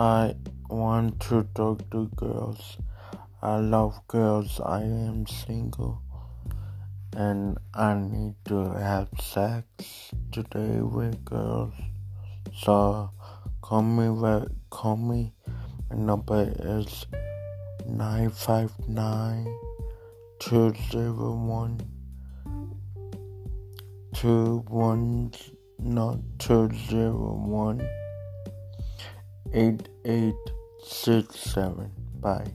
I want to talk to girls. I love girls. I am single and I need to have sex today with girls. So call me call me. My number is nine five nine two zero one two one not two zero one eight eight six seven. Bye.